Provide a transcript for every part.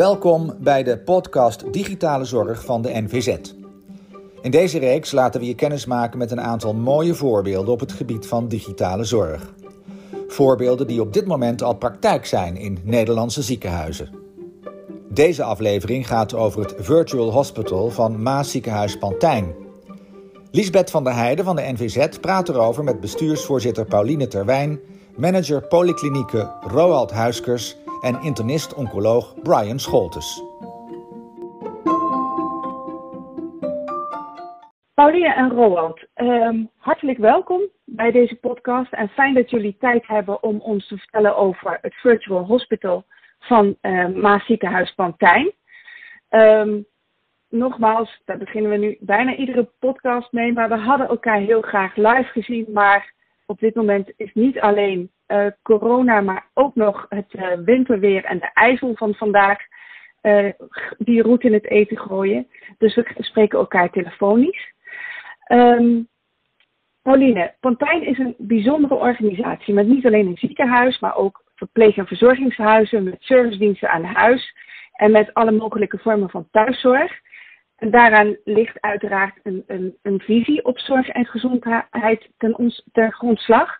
Welkom bij de podcast Digitale Zorg van de NVZ. In deze reeks laten we je kennis maken met een aantal mooie voorbeelden op het gebied van digitale zorg. Voorbeelden die op dit moment al praktijk zijn in Nederlandse ziekenhuizen. Deze aflevering gaat over het Virtual Hospital van Maas Ziekenhuis Pantijn. Lisbeth van der Heijden van de NVZ praat erover met bestuursvoorzitter Pauline Terwijn, manager polyklinieken Roald Huiskers en internist-oncoloog Brian Scholtes. Pauline en Roald, um, hartelijk welkom bij deze podcast en fijn dat jullie tijd hebben om ons te vertellen over het Virtual Hospital van uh, Maas Ziekenhuis Pantijn. Um, nogmaals, daar beginnen we nu bijna iedere podcast mee, maar we hadden elkaar heel graag live gezien, maar op dit moment is niet alleen uh, corona, maar ook nog het uh, winterweer en de ijzel van vandaag uh, die roet in het eten gooien. Dus we spreken elkaar telefonisch. Um, Pauline, Pantijn is een bijzondere organisatie met niet alleen een ziekenhuis, maar ook verpleeg- en verzorgingshuizen met servicediensten aan huis en met alle mogelijke vormen van thuiszorg. En daaraan ligt uiteraard een, een, een visie op zorg en gezondheid ten, ons, grondslag.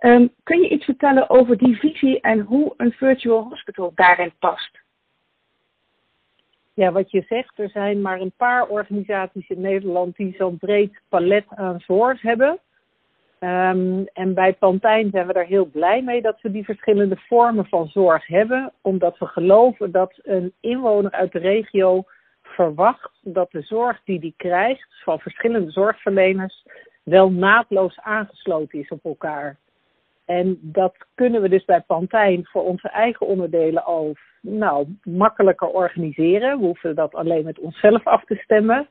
Um, kun je iets vertellen over die visie en hoe een virtual hospital daarin past? Ja, wat je zegt, er zijn maar een paar organisaties in Nederland die zo'n breed palet aan zorg hebben. Um, en bij Pantijn zijn we daar heel blij mee dat we die verschillende vormen van zorg hebben, omdat we geloven dat een inwoner uit de regio verwacht dat de zorg die die krijgt van verschillende zorgverleners wel naadloos aangesloten is op elkaar. En dat kunnen we dus bij Pantijn voor onze eigen onderdelen al nou, makkelijker organiseren. We hoeven dat alleen met onszelf af te stemmen.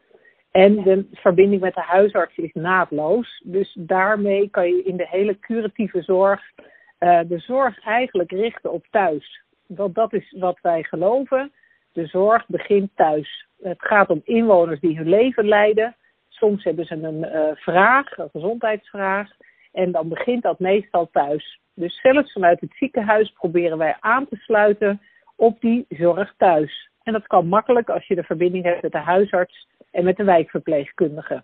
En de verbinding met de huisarts is naadloos. Dus daarmee kan je in de hele curatieve zorg uh, de zorg eigenlijk richten op thuis. Want dat is wat wij geloven. De zorg begint thuis. Het gaat om inwoners die hun leven leiden. Soms hebben ze een uh, vraag, een gezondheidsvraag. En dan begint dat meestal thuis. Dus zelfs vanuit het ziekenhuis proberen wij aan te sluiten op die zorg thuis. En dat kan makkelijk als je de verbinding hebt met de huisarts en met de wijkverpleegkundige.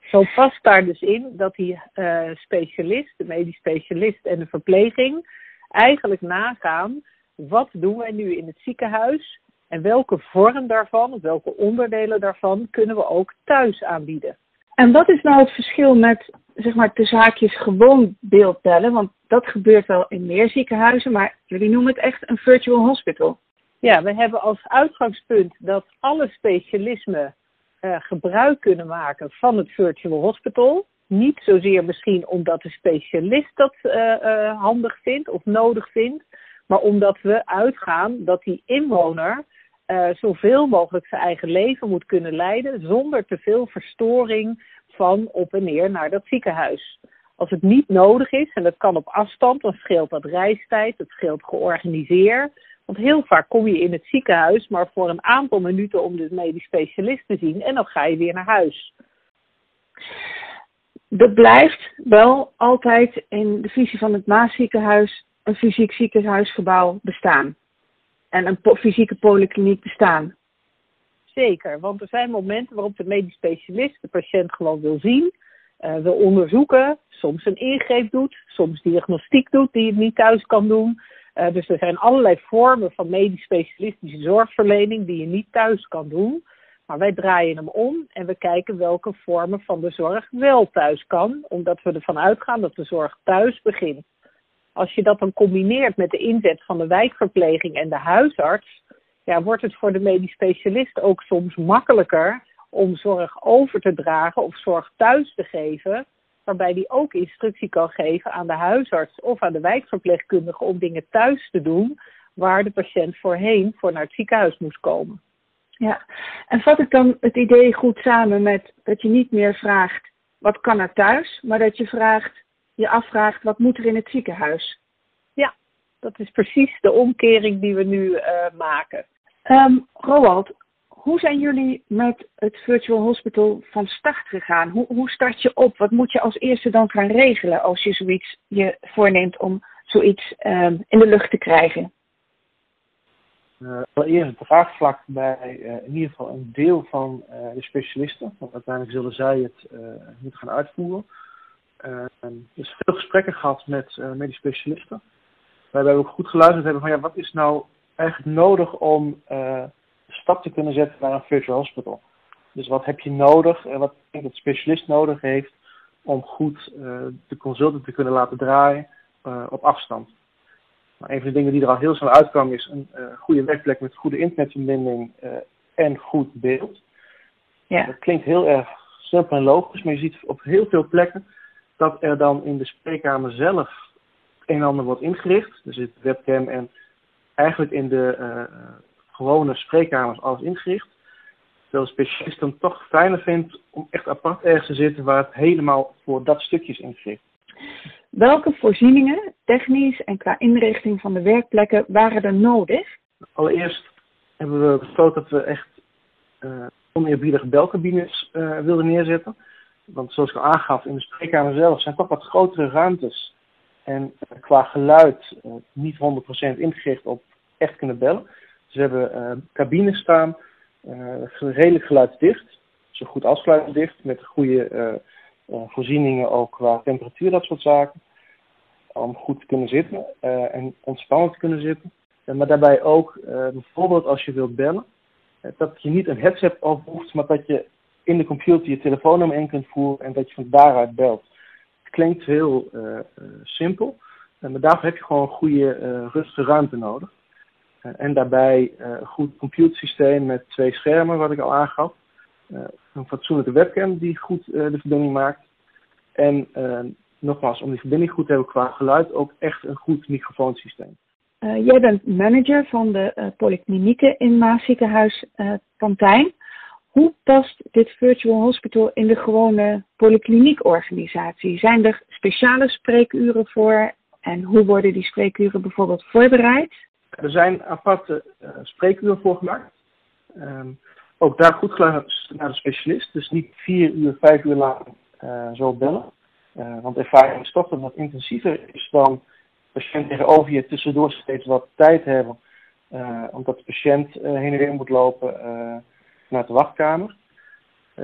Zo past daar dus in dat die uh, specialist, de medisch specialist en de verpleging eigenlijk nagaan wat doen wij nu in het ziekenhuis en welke vorm daarvan, of welke onderdelen daarvan kunnen we ook thuis aanbieden. En wat is nou het verschil met, zeg maar, de zaakjes gewoon beeldtellen? Want dat gebeurt wel in meer ziekenhuizen, maar jullie noemen het echt een virtual hospital. Ja, we hebben als uitgangspunt dat alle specialismen uh, gebruik kunnen maken van het virtual hospital. Niet zozeer misschien omdat de specialist dat uh, uh, handig vindt of nodig vindt, maar omdat we uitgaan dat die inwoner uh, zoveel mogelijk zijn eigen leven moet kunnen leiden zonder te veel verstoring van op en neer naar dat ziekenhuis. Als het niet nodig is, en dat kan op afstand, dan scheelt dat reistijd, het scheelt georganiseerd. Want heel vaak kom je in het ziekenhuis, maar voor een aantal minuten om de medisch specialist te zien en dan ga je weer naar huis. Er blijft wel altijd in de visie van het Maasziekenhuis een fysiek ziekenhuisgebouw bestaan en een fysieke polykliniek bestaan. Zeker, want er zijn momenten waarop de medisch specialist de patiënt gewoon wil zien, uh, wil onderzoeken, soms een ingreep doet, soms diagnostiek doet die het niet thuis kan doen. Uh, dus er zijn allerlei vormen van medisch specialistische zorgverlening die je niet thuis kan doen. Maar wij draaien hem om en we kijken welke vormen van de zorg wel thuis kan, omdat we ervan uitgaan dat de zorg thuis begint. Als je dat dan combineert met de inzet van de wijkverpleging en de huisarts, ja, wordt het voor de medisch specialist ook soms makkelijker om zorg over te dragen of zorg thuis te geven, waarbij die ook instructie kan geven aan de huisarts of aan de wijkverpleegkundige om dingen thuis te doen waar de patiënt voorheen voor naar het ziekenhuis moest komen. Ja, en vat ik dan het idee goed samen met dat je niet meer vraagt wat kan er thuis, maar dat je vraagt je afvraagt wat moet er in het ziekenhuis. Ja, dat is precies de omkering die we nu uh, maken. Um, Roald, hoe zijn jullie met het Virtual Hospital van start gegaan? Hoe, hoe start je op? Wat moet je als eerste dan gaan regelen als je zoiets je voorneemt om zoiets um, in de lucht te krijgen? Uh, allereerst het draagvlak bij uh, in ieder geval een deel van uh, de specialisten. Want uiteindelijk zullen zij het moeten gaan uitvoeren. Dus veel gesprekken gehad met medische specialisten. Waarbij we ook goed geluisterd hebben van ja, wat is nou eigenlijk nodig om de stap te kunnen zetten naar een virtual hospital. Dus wat heb je nodig en wat denk dat de specialist nodig heeft om goed de consultant te kunnen laten draaien op afstand. Nou, een van de dingen die er al heel snel uitkwam is een uh, goede werkplek met goede internetverbinding uh, en goed beeld. Ja. Dat klinkt heel erg simpel en logisch, maar je ziet op heel veel plekken dat er dan in de spreekkamer zelf een en ander wordt ingericht. Er zit webcam en eigenlijk in de uh, gewone spreekkamers alles ingericht. Terwijl de specialist dan toch fijner vindt om echt apart ergens te zitten waar het helemaal voor dat stukje is ingericht. Welke voorzieningen, technisch en qua inrichting van de werkplekken, waren er nodig? Allereerst hebben we besloten dat we echt uh, oneerbiedige belcabines uh, wilden neerzetten. Want zoals ik al aangaf, in de spreekkamer zelf zijn toch wat grotere ruimtes. En uh, qua geluid niet 100% ingericht op echt kunnen bellen. Dus we hebben cabines staan, redelijk geluidsdicht. Zo goed als geluidsdicht, met goede voorzieningen ook qua temperatuur, dat soort zaken om goed te kunnen zitten en ontspannen te kunnen zitten. Maar daarbij ook, bijvoorbeeld als je wilt bellen, dat je niet een headset op hoeft, maar dat je in de computer je telefoonnummer in kunt voeren en dat je van daaruit belt. Het klinkt heel simpel, maar daarvoor heb je gewoon een goede rustige ruimte nodig. en daarbij een goed computersysteem met twee schermen, wat ik al aangaf. een fatsoenlijke webcam die goed de verbinding maakt. En nogmaals, om die verbinding goed te hebben qua geluid, ook echt een goed microfoonsysteem. Jij bent manager van de polyklinieken in Maasziekenhuis Pantijn. Hoe past dit virtual hospital in de gewone polykliniekorganisatie? Zijn er speciale spreekuren voor en hoe worden die spreekuren bijvoorbeeld voorbereid? Er zijn aparte spreekuren voor gemaakt. Um, ook daar goed geluisterd naar de specialist. Dus niet vier uur, vijf uur lang zo bellen. Uh, want ervaring is toch dat intensiever is dan patiënt tegenover je tussendoor steeds wat tijd hebben. Omdat de patiënt heen en weer moet lopen naar de wachtkamer.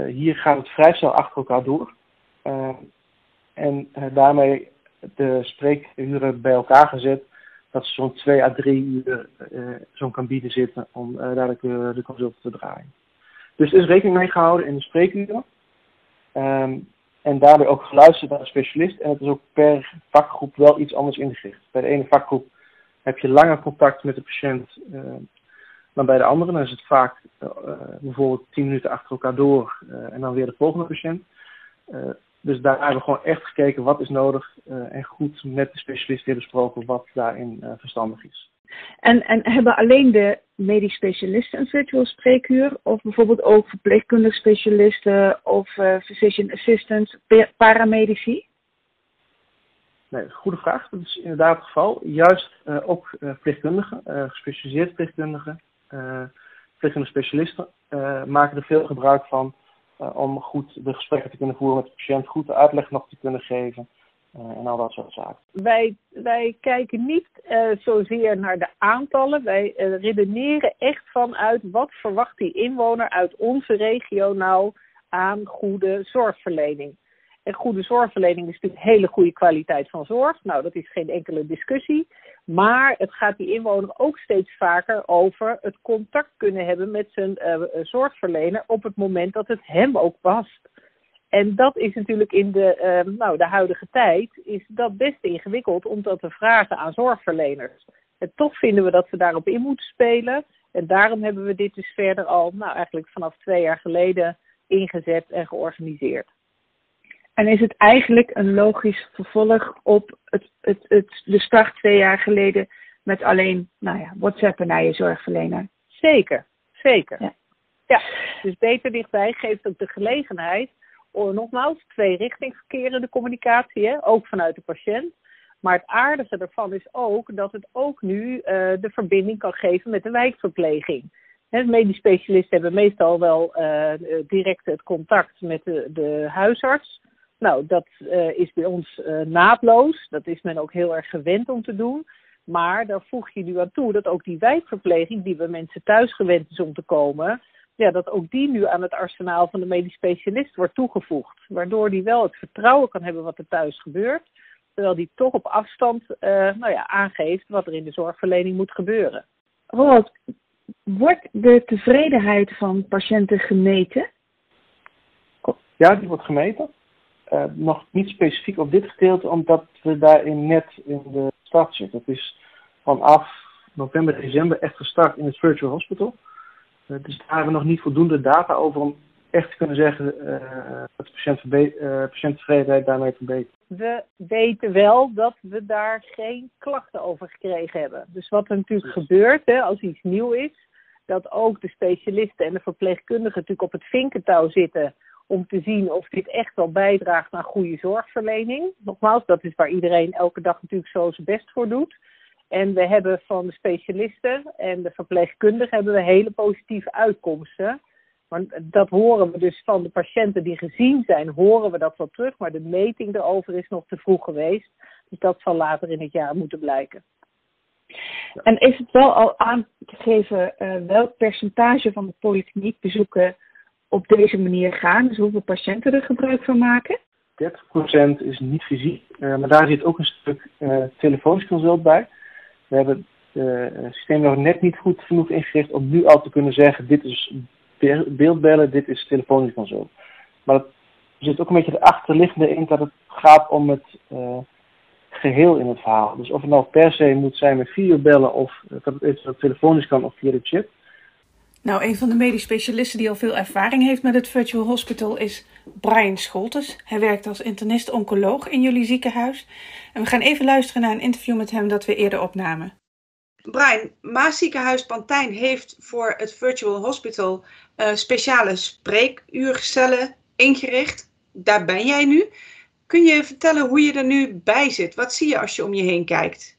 hier gaat het vrij snel achter elkaar door. en daarmee de spreekuren bij elkaar gezet. Dat ze zo'n twee à drie uur zo'n cabine zitten om dadelijk de consult te draaien. Dus er is rekening mee gehouden in de spreekuren. Um, en daarbij ook geluisterd naar een specialist. En het is ook per vakgroep wel iets anders ingericht. Bij de ene vakgroep heb je langer contact met de patiënt dan bij de andere. Dan is het vaak uh, bijvoorbeeld 10 minuten achter elkaar door uh, en dan weer de volgende patiënt. dus daar hebben we gewoon echt gekeken wat is nodig en goed met de specialist weer besproken wat daarin verstandig is. En, en hebben alleen de medisch specialisten een virtual spreekuur? Of bijvoorbeeld ook verpleegkundig specialisten of uh, physician assistants, paramedici? Nee, goede vraag. Dat is inderdaad het geval. Juist uh, ook uh, verpleegkundigen, gespecialiseerde verpleegkundigen, verpleegkundige specialisten maken er veel gebruik van om goed de gesprekken te kunnen voeren met de patiënt, goed de uitleg nog te kunnen geven. En al dat soort zaken. Wij, wij kijken niet zozeer naar de aantallen. Wij redeneren echt vanuit wat verwacht die inwoner uit onze regio nou aan goede zorgverlening. En goede zorgverlening is natuurlijk hele goede kwaliteit van zorg. Nou, dat is geen enkele discussie. Maar het gaat die inwoner ook steeds vaker over het contact kunnen hebben met zijn zorgverlener op het moment dat het hem ook past. En dat is natuurlijk in de, uh, nou, de huidige tijd is dat best ingewikkeld om dat te vragen aan zorgverleners. En toch vinden we dat we daarop in moeten spelen. En daarom hebben we dit dus verder al, nou eigenlijk vanaf twee jaar geleden ingezet en georganiseerd. En is het eigenlijk een logisch vervolg op het, het, het, de start twee jaar geleden met alleen nou ja, WhatsAppen naar je zorgverlener? Zeker, zeker. Ja. ja, dus beter dichtbij geeft ook de gelegenheid nogmaals, twee in de communicatie, hè? ook vanuit de patiënt. Maar het aardige ervan is ook dat het ook nu uh, de verbinding kan geven met de wijkverpleging. He, medisch specialisten hebben meestal wel uh, direct het contact met de, de huisarts. Nou, dat uh, is bij ons naadloos. Dat is men ook heel erg gewend om te doen. Maar daar voeg je nu aan toe dat ook die wijkverpleging, die bij mensen thuis gewend is om te komen, ja, dat ook die nu aan het arsenaal van de medisch specialist wordt toegevoegd. Waardoor die wel het vertrouwen kan hebben wat er thuis gebeurt, terwijl die toch op afstand uh, nou ja, aangeeft wat er in de zorgverlening moet gebeuren. Roland, wordt de tevredenheid van patiënten gemeten? Ja, die wordt gemeten. Uh, nog niet specifiek op dit gedeelte, omdat we daarin net in de start zitten. Het is vanaf november, december echt gestart in het Virtual Hospital. Uh, dus daar hebben we nog niet voldoende data over om echt te kunnen zeggen uh, dat de patiënt patiënttevredenheid daarmee verbetert. We weten wel dat we daar geen klachten over gekregen hebben. Dus wat er natuurlijk gebeurt hè, als iets nieuw is, dat ook de specialisten en de verpleegkundigen natuurlijk op het vinkentouw zitten om te zien of dit echt wel bijdraagt aan goede zorgverlening. Nogmaals, dat is waar iedereen elke dag natuurlijk zo zijn best voor doet. En we hebben van de specialisten en de verpleegkundigen hebben we hele positieve uitkomsten. Maar dat horen we dus van de patiënten die gezien zijn, horen we dat wel terug. Maar de meting erover is nog te vroeg geweest. Dus dat zal later in het jaar moeten blijken. En is het wel al aan te geven uh, welk percentage van de polykliniekbezoeken op deze manier gaan? Dus hoeveel patiënten er gebruik van maken? 30% is niet fysiek, uh, maar daar zit ook een stuk uh, telefonisch consult bij. We hebben het systeem nog net niet goed genoeg ingericht om nu al te kunnen zeggen: dit is beeldbellen, dit is telefonisch consult. Maar er zit ook een beetje de achterliggende in dat het gaat om het geheel in het verhaal. Dus of het nou per se moet zijn met videobellen of dat het telefonisch kan of via de chip. Nou, een van de medisch specialisten die al veel ervaring heeft met het Virtual Hospital is Brian Scholtes. Hij werkt als internist-oncoloog in jullie ziekenhuis. En we gaan even luisteren naar een interview met hem dat we eerder opnamen. Brian, Maas Ziekenhuis Pantijn heeft voor het Virtual Hospital uh, speciale spreekuurcellen ingericht. Daar ben jij nu. Kun je vertellen hoe je er nu bij zit? Wat zie je als je om je heen kijkt?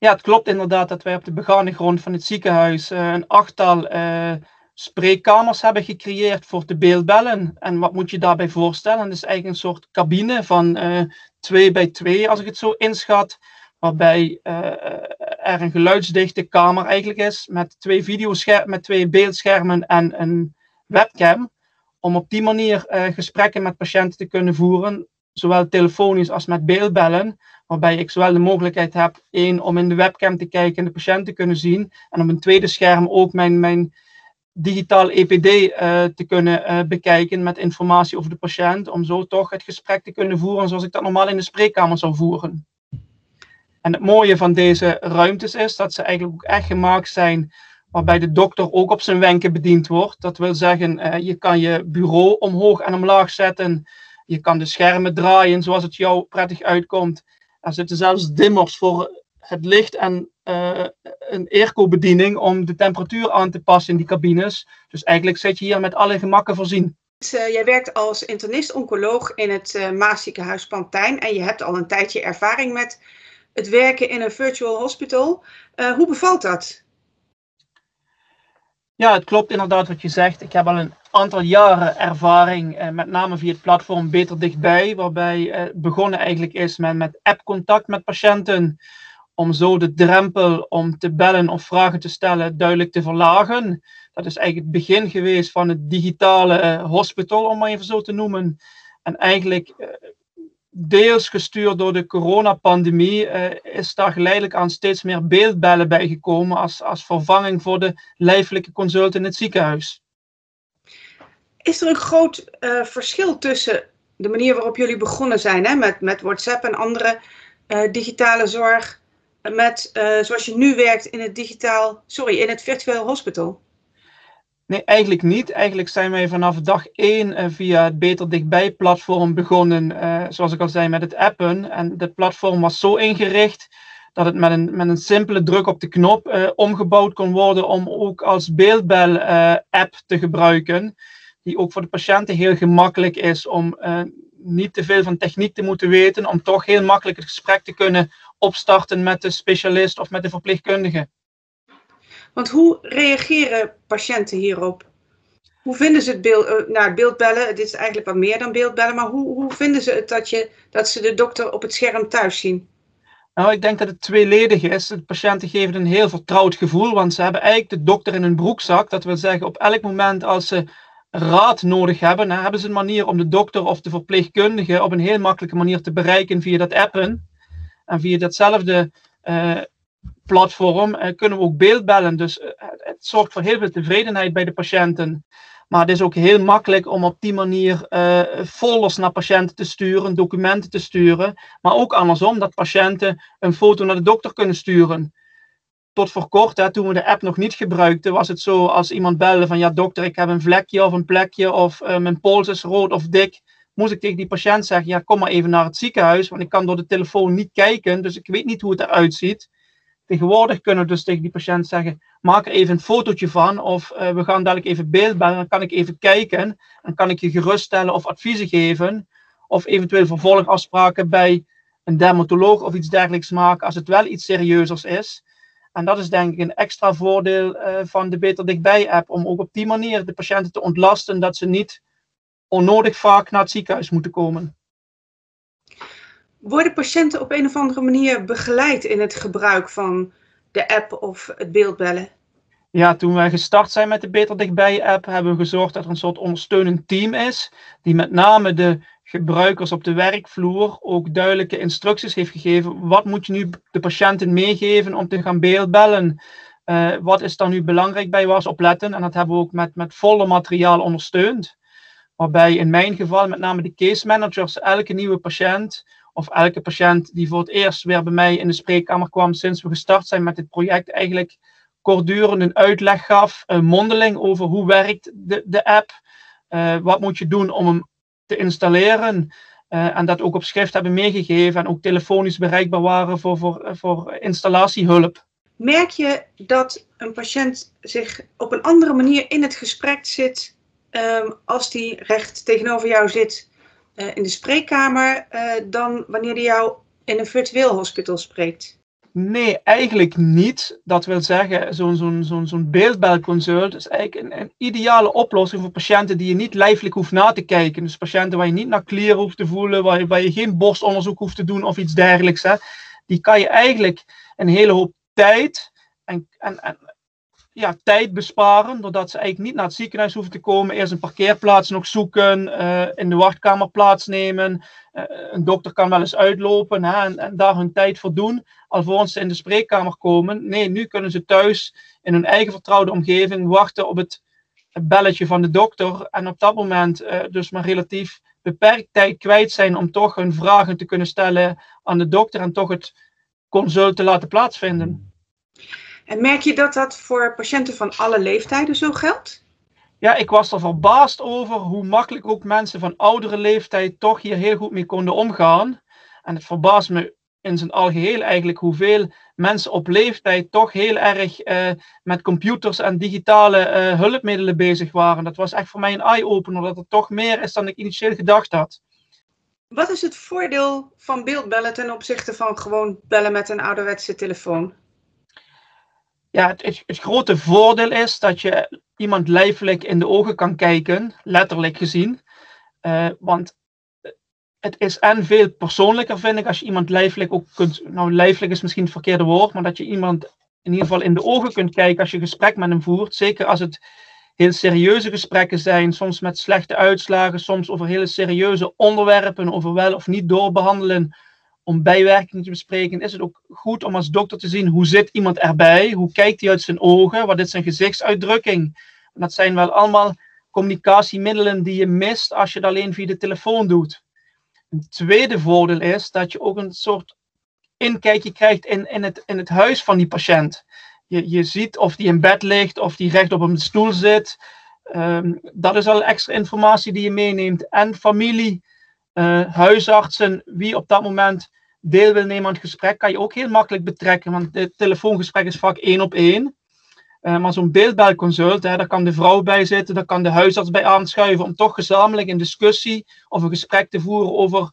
Ja, het klopt inderdaad dat wij op de begane grond van het ziekenhuis uh, een achttal uh, spreekkamers hebben gecreëerd voor de beeldbellen. En wat moet je daarbij voorstellen? Het is eigenlijk een soort cabine van uh, twee bij twee, als ik het zo inschat. Waarbij er een geluidsdichte kamer eigenlijk is met twee, met twee beeldschermen en een webcam. Om op die manier gesprekken met patiënten te kunnen voeren zowel telefonisch als met beeldbellen, waarbij ik zowel de mogelijkheid heb, één, om in de webcam te kijken en de patiënt te kunnen zien, en op een tweede scherm ook mijn, mijn digitaal EPD uh, te kunnen uh, bekijken met informatie over de patiënt, om zo toch het gesprek te kunnen voeren zoals ik dat normaal in de spreekkamer zou voeren. En het mooie van deze ruimtes is dat ze eigenlijk ook echt gemaakt zijn waarbij de dokter ook op zijn wenken bediend wordt. Dat wil zeggen, uh, je kan je bureau omhoog en omlaag zetten je kan de schermen draaien zoals het jou prettig uitkomt. Er zitten zelfs dimmers voor het licht en uh, een airco-bediening om de temperatuur aan te passen in die cabines. Dus eigenlijk zit je hier met alle gemakken voorzien. Uh, jij werkt als internist-oncoloog in het uh, Maasziekenhuis Pantijn en je hebt al een tijdje ervaring met het werken in een virtual hospital. hoe bevalt dat? Ja, het klopt inderdaad wat je zegt. Ik heb al een aantal jaren ervaring, eh, met name via het platform Beter Dichtbij, waarbij eh, begonnen eigenlijk is met, met app-contact met patiënten, om zo de drempel om te bellen of vragen te stellen duidelijk te verlagen. Dat is eigenlijk het begin geweest van het digitale eh, hospital, om maar even zo te noemen. En eigenlijk deels gestuurd door de coronapandemie, is daar geleidelijk aan steeds meer beeldbellen bijgekomen als, als vervanging voor de lijfelijke consult in het ziekenhuis. Is er een groot uh, verschil tussen de manier waarop jullie begonnen zijn hè, met, met WhatsApp en andere uh, digitale zorg, met zoals je nu werkt in het digitaal, sorry, in het virtueel hospital? Nee, eigenlijk niet. Eigenlijk zijn wij vanaf dag 1 uh, via het Beter Dichtbij platform begonnen, zoals ik al zei, met het appen. En het platform was zo ingericht dat het met een, met een simpele druk op de knop omgebouwd kon worden om ook als beeldbel-app te gebruiken. Die ook voor de patiënten heel gemakkelijk is om niet te veel van techniek te moeten weten, om toch heel makkelijk het gesprek te kunnen opstarten met de specialist of met de verpleegkundige. Want hoe reageren patiënten hierop? Hoe vinden ze het beeld, uh, nou, beeldbellen? Dit is eigenlijk wat meer dan beeldbellen, maar hoe, hoe vinden ze het dat, je, dat ze de dokter op het scherm thuis zien? Nou, ik denk dat het tweeledig is. De patiënten geven een heel vertrouwd gevoel, want ze hebben eigenlijk de dokter in hun broekzak. Dat wil zeggen, op elk moment als ze raad nodig hebben, dan hebben ze een manier om de dokter of de verpleegkundige op een heel makkelijke manier te bereiken via dat appen. En via datzelfde uh, platform uh, kunnen we ook beeldbellen. Dus uh, het zorgt voor heel veel tevredenheid bij de patiënten. Maar het is ook heel makkelijk om op die manier folders naar patiënten te sturen, documenten te sturen. Maar ook andersom, dat patiënten een foto naar de dokter kunnen sturen. Tot voor kort, hè, toen we de app nog niet gebruikten, was het zo als iemand belde van ja dokter, ik heb een vlekje of een plekje of uh, mijn pols is rood of dik. Moest ik tegen die patiënt zeggen, ja kom maar even naar het ziekenhuis, want ik kan door de telefoon niet kijken, dus ik weet niet hoe het eruit ziet. Tegenwoordig kunnen we dus tegen die patiënt zeggen: maak er even een fotootje van, of uh, we gaan dadelijk even beeldbellen, dan kan ik even kijken en kan ik je geruststellen of adviezen geven, of eventueel vervolgafspraken bij een dermatoloog of iets dergelijks maken als het wel iets serieuzers is. En dat is denk ik een extra voordeel uh, van de Beter Dichtbij app, om ook op die manier de patiënten te ontlasten dat ze niet onnodig vaak naar het ziekenhuis moeten komen. Worden patiënten op een of andere manier begeleid in het gebruik van de app of het beeldbellen? Ja, toen wij gestart zijn met de Beter Dichtbij app, hebben we gezorgd dat er een soort ondersteunend team is, die met name de gebruikers op de werkvloer ook duidelijke instructies heeft gegeven. Wat moet je nu de patiënten meegeven om te gaan beeldbellen? Uh, wat is daar nu belangrijk bij was opletten? En dat hebben we ook met, met volle materiaal ondersteund. Waarbij in mijn geval met name de case managers elke nieuwe patiënt of elke patiënt die voor het eerst weer bij mij in de spreekkamer kwam sinds we gestart zijn met dit project, eigenlijk kortdurend een uitleg gaf, een mondeling over hoe werkt de, de app, uh, wat moet je doen om hem te installeren. Uh, en dat ook op schrift hebben meegegeven en ook telefonisch bereikbaar waren voor, voor, voor installatiehulp. Merk je dat een patiënt zich op een andere manier in het gesprek zit um, als die recht tegenover jou zit uh, in de spreekkamer dan wanneer hij jou in een virtueel hospital spreekt? Nee, eigenlijk niet. Dat wil zeggen, zo'n zo'n beeldbelconsult is eigenlijk een, een, ideale oplossing voor patiënten die je niet lijfelijk hoeft na te kijken. Dus patiënten waar je niet naar klieren hoeft te voelen, waar je, geen borstonderzoek hoeft te doen of iets dergelijks. Hè. Die kan je eigenlijk een hele hoop tijd en, en ja, tijd besparen, doordat ze eigenlijk niet naar het ziekenhuis hoeven te komen, eerst een parkeerplaats nog zoeken, uh, in de wachtkamer plaatsnemen. Uh, een dokter kan wel eens uitlopen hè, en, daar hun tijd voor doen, alvorens ze in de spreekkamer komen. Nee, nu kunnen ze thuis in hun eigen vertrouwde omgeving wachten op het belletje van de dokter en op dat moment uh, dus maar relatief beperkt tijd kwijt zijn om toch hun vragen te kunnen stellen aan de dokter en toch het consult te laten plaatsvinden. En merk je dat dat voor patiënten van alle leeftijden zo geldt? Ja, ik was er verbaasd over hoe makkelijk ook mensen van oudere leeftijd toch hier heel goed mee konden omgaan. En het verbaast me in zijn algeheel eigenlijk hoeveel mensen op leeftijd toch heel erg uh, met computers en digitale uh, hulpmiddelen bezig waren. Dat was echt voor mij een eye-opener, dat het toch meer is dan ik initieel gedacht had. Wat is het voordeel van beeldbellen ten opzichte van gewoon bellen met een ouderwetse telefoon? Ja, het, het, grote voordeel is dat je iemand lijfelijk in de ogen kan kijken, letterlijk gezien. Uh, want het is en veel persoonlijker, vind ik, als je iemand lijfelijk ook kunt. Nou, lijfelijk is misschien het verkeerde woord, maar dat je iemand in ieder geval in de ogen kunt kijken als je gesprek met hem voert. Zeker als het heel serieuze gesprekken zijn, soms met slechte uitslagen, soms over hele serieuze onderwerpen, over wel of niet doorbehandelen om bijwerkingen te bespreken, is het ook goed om als dokter te zien hoe zit iemand erbij, hoe kijkt hij uit zijn ogen, wat is zijn gezichtsuitdrukking. Dat zijn wel allemaal communicatiemiddelen die je mist als je het alleen via de telefoon doet. Een tweede voordeel is dat je ook een soort inkijkje krijgt in, in, het, in het huis van die patiënt. Je, je ziet of die in bed ligt, of die recht op een stoel zit. Um, dat is al extra informatie die je meeneemt. En familie, uh, huisartsen, wie op dat moment deel wil nemen aan het gesprek, kan je ook heel makkelijk betrekken, want het telefoongesprek is vaak één op één. Uh, maar zo'n beeldbelconsult, hè, daar kan de vrouw bij zitten, daar kan de huisarts bij aanschuiven om toch gezamenlijk een discussie of een gesprek te voeren over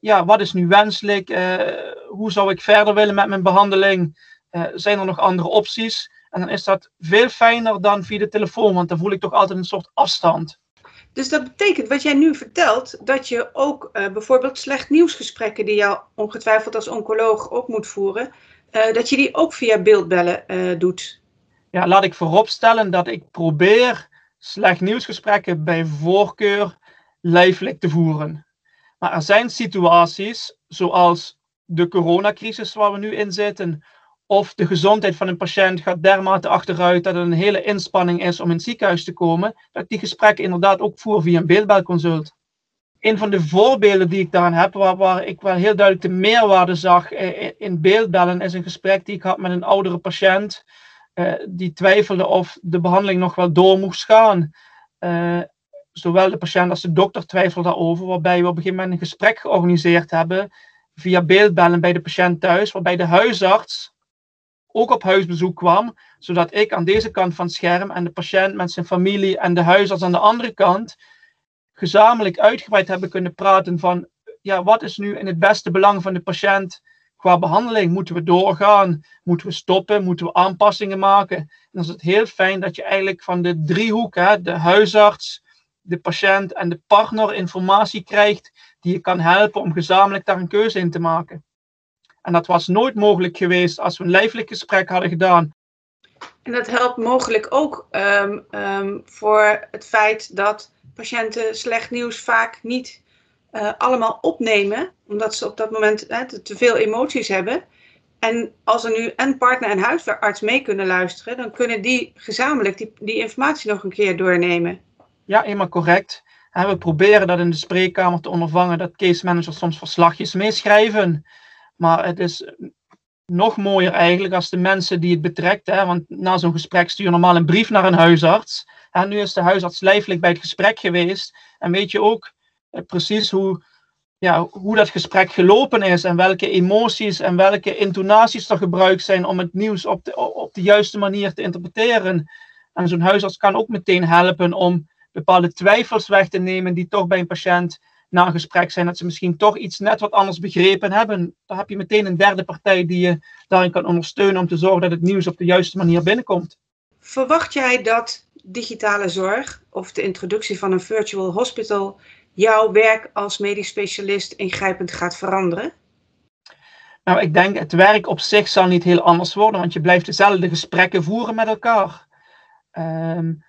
ja, wat is nu wenselijk, uh, hoe zou ik verder willen met mijn behandeling, uh, zijn er nog andere opties? En dan is dat veel fijner dan via de telefoon, want dan voel ik toch altijd een soort afstand. Dus dat betekent, wat jij nu vertelt, dat je ook uh, bijvoorbeeld slecht nieuwsgesprekken die jou ongetwijfeld als oncoloog ook moet voeren, uh, dat je die ook via beeldbellen uh, doet. Ja, laat ik vooropstellen dat ik probeer slecht nieuwsgesprekken bij voorkeur lijfelijk te voeren. Maar er zijn situaties, zoals de coronacrisis waar we nu in zitten, of de gezondheid van een patiënt gaat dermate achteruit dat het een hele inspanning is om in het ziekenhuis te komen, dat ik die gesprekken inderdaad ook voer via een beeldbelconsult. Een van de voorbeelden die ik daarin heb, waar, ik wel heel duidelijk de meerwaarde zag in beeldbellen, is een gesprek die ik had met een oudere patiënt, uh, die twijfelde of de behandeling nog wel door moest gaan. Zowel de patiënt als de dokter twijfelden daarover, waarbij we op een gegeven moment een gesprek georganiseerd hebben via beeldbellen bij de patiënt thuis, waarbij de huisarts ook op huisbezoek kwam, zodat ik aan deze kant van het scherm en de patiënt met zijn familie en de huisarts aan de andere kant gezamenlijk uitgebreid hebben kunnen praten van ja, wat is nu in het beste belang van de patiënt qua behandeling? Moeten we doorgaan? Moeten we stoppen? Moeten we aanpassingen maken? En dan is het heel fijn dat je eigenlijk van de driehoek, hè, de huisarts, de patiënt en de partner informatie krijgt die je kan helpen om gezamenlijk daar een keuze in te maken. En dat was nooit mogelijk geweest als we een lijfelijk gesprek hadden gedaan. En dat helpt mogelijk ook um, um, voor het feit dat patiënten slecht nieuws vaak niet uh, allemaal opnemen, omdat ze op dat moment hè, te, te veel emoties hebben. En als er nu en partner en huisarts mee kunnen luisteren, dan kunnen die gezamenlijk die, die informatie nog een keer doornemen. Ja, helemaal correct. En we proberen dat in de spreekkamer te ondervangen, dat case managers soms verslagjes meeschrijven. Maar het is nog mooier eigenlijk als de mensen die het betrekt, hè, want na zo'n gesprek stuur je normaal een brief naar een huisarts. En nu is de huisarts lijfelijk bij het gesprek geweest en weet je ook eh, precies hoe, ja, hoe dat gesprek gelopen is en welke emoties en welke intonaties er gebruikt zijn om het nieuws op de, op de juiste manier te interpreteren. En zo'n huisarts kan ook meteen helpen om bepaalde twijfels weg te nemen die toch bij een patiënt na een gesprek zijn, dat ze misschien toch iets net wat anders begrepen hebben. Dan heb je meteen een derde partij die je daarin kan ondersteunen om te zorgen dat het nieuws op de juiste manier binnenkomt. Verwacht jij dat digitale zorg of de introductie van een virtual hospital jouw werk als medisch specialist ingrijpend gaat veranderen? Nou, ik denk het werk op zich zal niet heel anders worden, want je blijft dezelfde gesprekken voeren met elkaar. Um,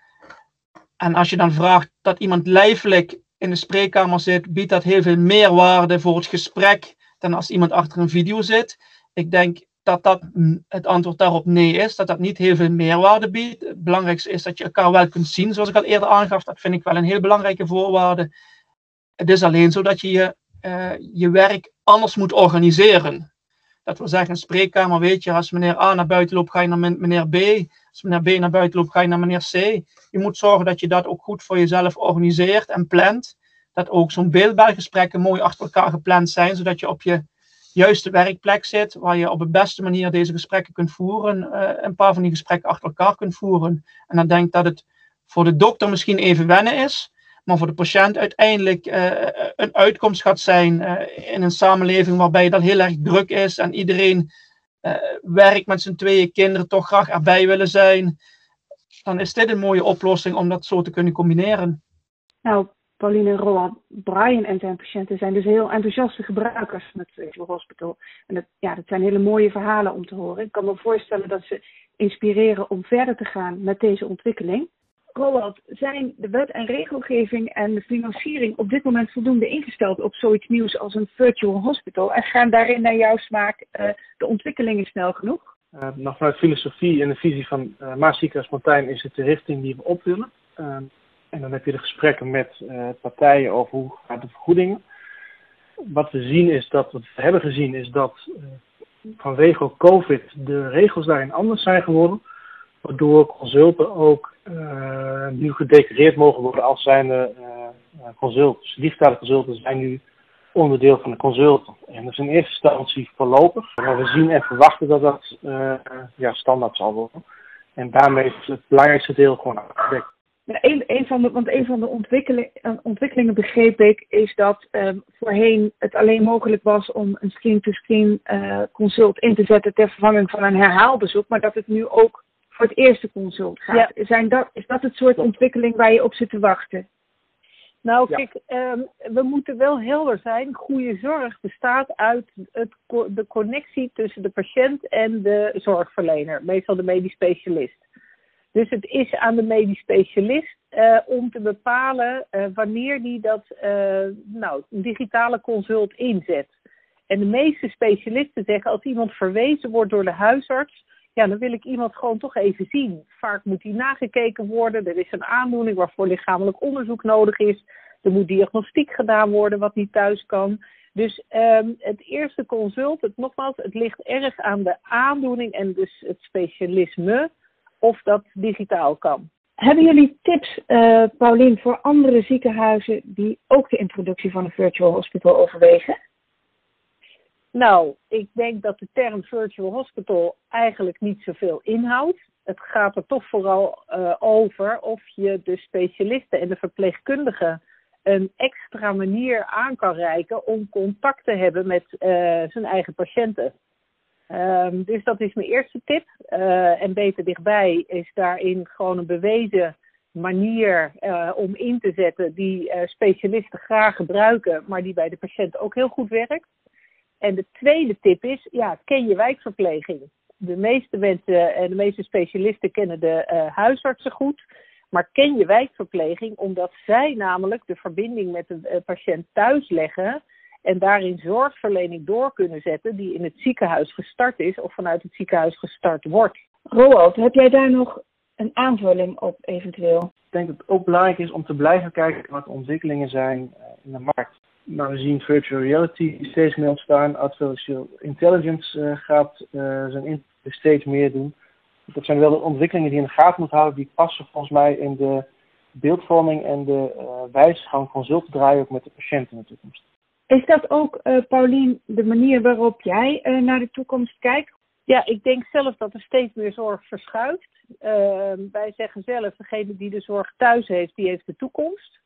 en als je dan vraagt dat iemand lijfelijk in de spreekkamer zit, biedt dat heel veel meerwaarde voor het gesprek dan als iemand achter een video zit. Ik denk dat dat het antwoord daarop nee is, dat dat niet heel veel meerwaarde biedt. Het belangrijkste is dat je elkaar wel kunt zien, zoals ik al eerder aangaf. Dat vind ik wel een heel belangrijke voorwaarde. Het is alleen zo dat je je, uh, je werk anders moet organiseren. Dat wil zeggen, een spreekkamer weet je, als meneer A naar buiten loopt, ga je naar meneer B. Als meneer B naar buiten loopt, ga je naar meneer C. Je moet zorgen dat je dat ook goed voor jezelf organiseert en plant. Dat ook zo'n beeldbelgesprekken mooi achter elkaar gepland zijn, zodat je op je juiste werkplek zit, waar je op de beste manier deze gesprekken kunt voeren, uh, een paar van die gesprekken achter elkaar kunt voeren. En dan denk ik dat het voor de dokter misschien even wennen is, maar voor de patiënt uiteindelijk uh, een uitkomst gaat zijn uh, in een samenleving waarbij dat heel erg druk is en iedereen uh, werkt met zijn tweeën kinderen toch graag erbij willen zijn, dan is dit een mooie oplossing om dat zo te kunnen combineren. Nou, Pauline en Roald, Brian en zijn patiënten zijn dus heel enthousiaste gebruikers van het Virtual Hospital. En ja, dat zijn hele mooie verhalen om te horen. Ik kan me voorstellen dat ze inspireren om verder te gaan met deze ontwikkeling. Roald, zijn de wet en regelgeving en de financiering op dit moment voldoende ingesteld op zoiets nieuws als een virtual hospital? En gaan daarin naar jouw smaak uh, de ontwikkelingen snel genoeg? Uh, nog vanuit filosofie en de visie van uh, Maas Montaigne is het de richting die we op willen. en dan heb je de gesprekken met partijen over hoe gaat de vergoedingen. Wat we zien is dat, wat we hebben gezien is dat vanwege COVID de regels daarin anders zijn geworden waardoor consulten ook nu gedecoreerd mogen worden als zijnde uh, consultants. Digitale consulten zijn nu onderdeel van de consulten. En dat is in eerste instantie voorlopig, maar we zien en verwachten dat dat ja, standaard zal worden. En daarmee is het belangrijkste deel gewoon afgedekt. Een, van de, want een van de ontwikkeling, ontwikkelingen begreep ik is dat voorheen het alleen mogelijk was om een screen-to-screen -screen, consult in te zetten ter vervanging van een herhaalbezoek, maar dat het nu ook voor het eerste consult gaat. Ja. Zijn dat, is dat het soort ontwikkeling waar je op zit te wachten? Nou, kijk, ehm, we moeten wel helder zijn. Goede zorg bestaat uit het, de connectie tussen de patiënt en de zorgverlener, meestal de medisch specialist. Dus het is aan de medisch specialist uh, om te bepalen uh, wanneer die dat uh, nou, digitale consult inzet. En de meeste specialisten zeggen als iemand verwezen wordt door de huisarts, ja, dan wil ik iemand gewoon toch even zien. Vaak moet die nagekeken worden. Er is een aandoening waarvoor lichamelijk onderzoek nodig is. Er moet diagnostiek gedaan worden wat niet thuis kan. Dus um, het eerste consult, het, nogmaals, het ligt erg aan de aandoening en dus het specialisme of dat digitaal kan. Hebben jullie tips, uh, Paulien, voor andere ziekenhuizen die ook de introductie van een virtual hospital overwegen? Nou, ik denk dat de term virtual hospital eigenlijk niet zoveel inhoudt. Het gaat er toch vooral uh, over of je de specialisten en de verpleegkundigen een extra manier aan kan reiken om contact te hebben met uh, zijn eigen patiënten. Um, dus dat is mijn eerste tip. Uh, en beter dichtbij is daarin gewoon een bewezen manier om in te zetten die specialisten graag gebruiken, maar die bij de patiënt ook heel goed werkt. En de tweede tip is, ja, ken je wijkverpleging. De meeste mensen en de meeste specialisten kennen de huisartsen goed, maar ken je wijkverpleging omdat zij namelijk de verbinding met de patiënt thuis leggen en daarin zorgverlening door kunnen zetten die in het ziekenhuis gestart is of vanuit het ziekenhuis gestart wordt. Roald, heb jij daar nog een aanvulling op eventueel? Ik denk dat het ook belangrijk is om te blijven kijken wat de ontwikkelingen zijn eh, in de markt. Nou, we zien virtual reality steeds meer ontstaan. Artificial intelligence uh, gaat uh, zijn invloed steeds meer doen. Dat zijn wel de ontwikkelingen die in de gaten moeten houden. Die passen volgens mij in de beeldvorming en de uh, wijsgang van zulke draaien ook met de patiënt in de toekomst. Is dat ook, uh, Paulien, de manier waarop jij uh, naar de toekomst kijkt? Ja, ik denk zelf dat er steeds meer zorg verschuift. Uh, wij zeggen zelf, degene die de zorg thuis heeft, die heeft de toekomst.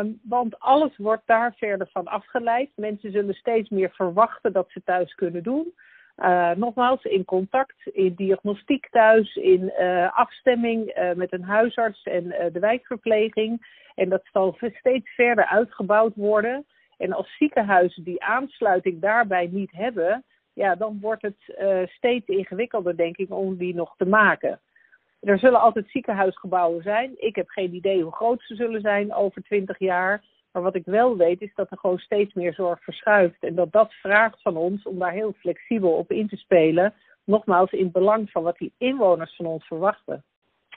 Ehm, want alles wordt daar verder van afgeleid. Mensen zullen steeds meer verwachten dat ze thuis kunnen doen. Uh, nogmaals, in contact, in diagnostiek thuis, in uh, afstemming uh, met een huisarts en de wijkverpleging. En dat zal steeds verder uitgebouwd worden. En als ziekenhuizen die aansluiting daarbij niet hebben, ja, dan wordt het steeds ingewikkelder, denk ik, om die nog te maken. Er zullen altijd ziekenhuisgebouwen zijn. Ik heb geen idee hoe groot ze zullen zijn over twintig jaar. Maar wat ik wel weet is dat er gewoon steeds meer zorg verschuift. En dat dat vraagt van ons om daar heel flexibel op in te spelen. Nogmaals, in het belang van wat die inwoners van ons verwachten.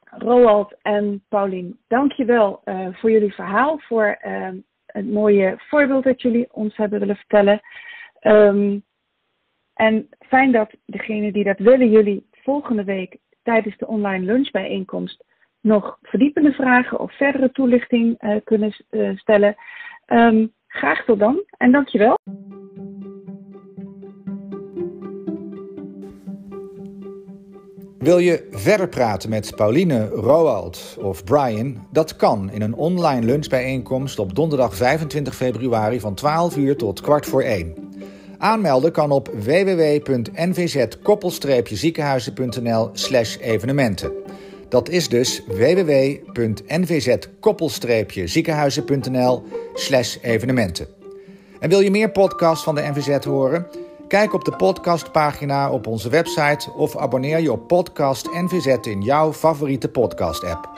Roald en Paulien, dank je wel uh, voor jullie verhaal. Voor uh, het mooie voorbeeld dat jullie ons hebben willen vertellen. Um, en fijn dat degenen die dat willen, jullie volgende week tijdens de online lunchbijeenkomst nog verdiepende vragen of verdere toelichting uh, kunnen uh, stellen. Um, graag tot dan en dankjewel. Wil je verder praten met Pauline, Roald of Brian? Dat kan in een online lunchbijeenkomst op donderdag 25 februari van 12 uur tot kwart voor 1. Aanmelden kan op www.nvz-ziekenhuizen.nl slash evenementen. Dat is dus www.nvz-ziekenhuizen.nl slash evenementen. En wil je meer podcasts van de NVZ horen? Kijk op de podcastpagina op onze website of abonneer je op Podcast NVZ in jouw favoriete podcast-app.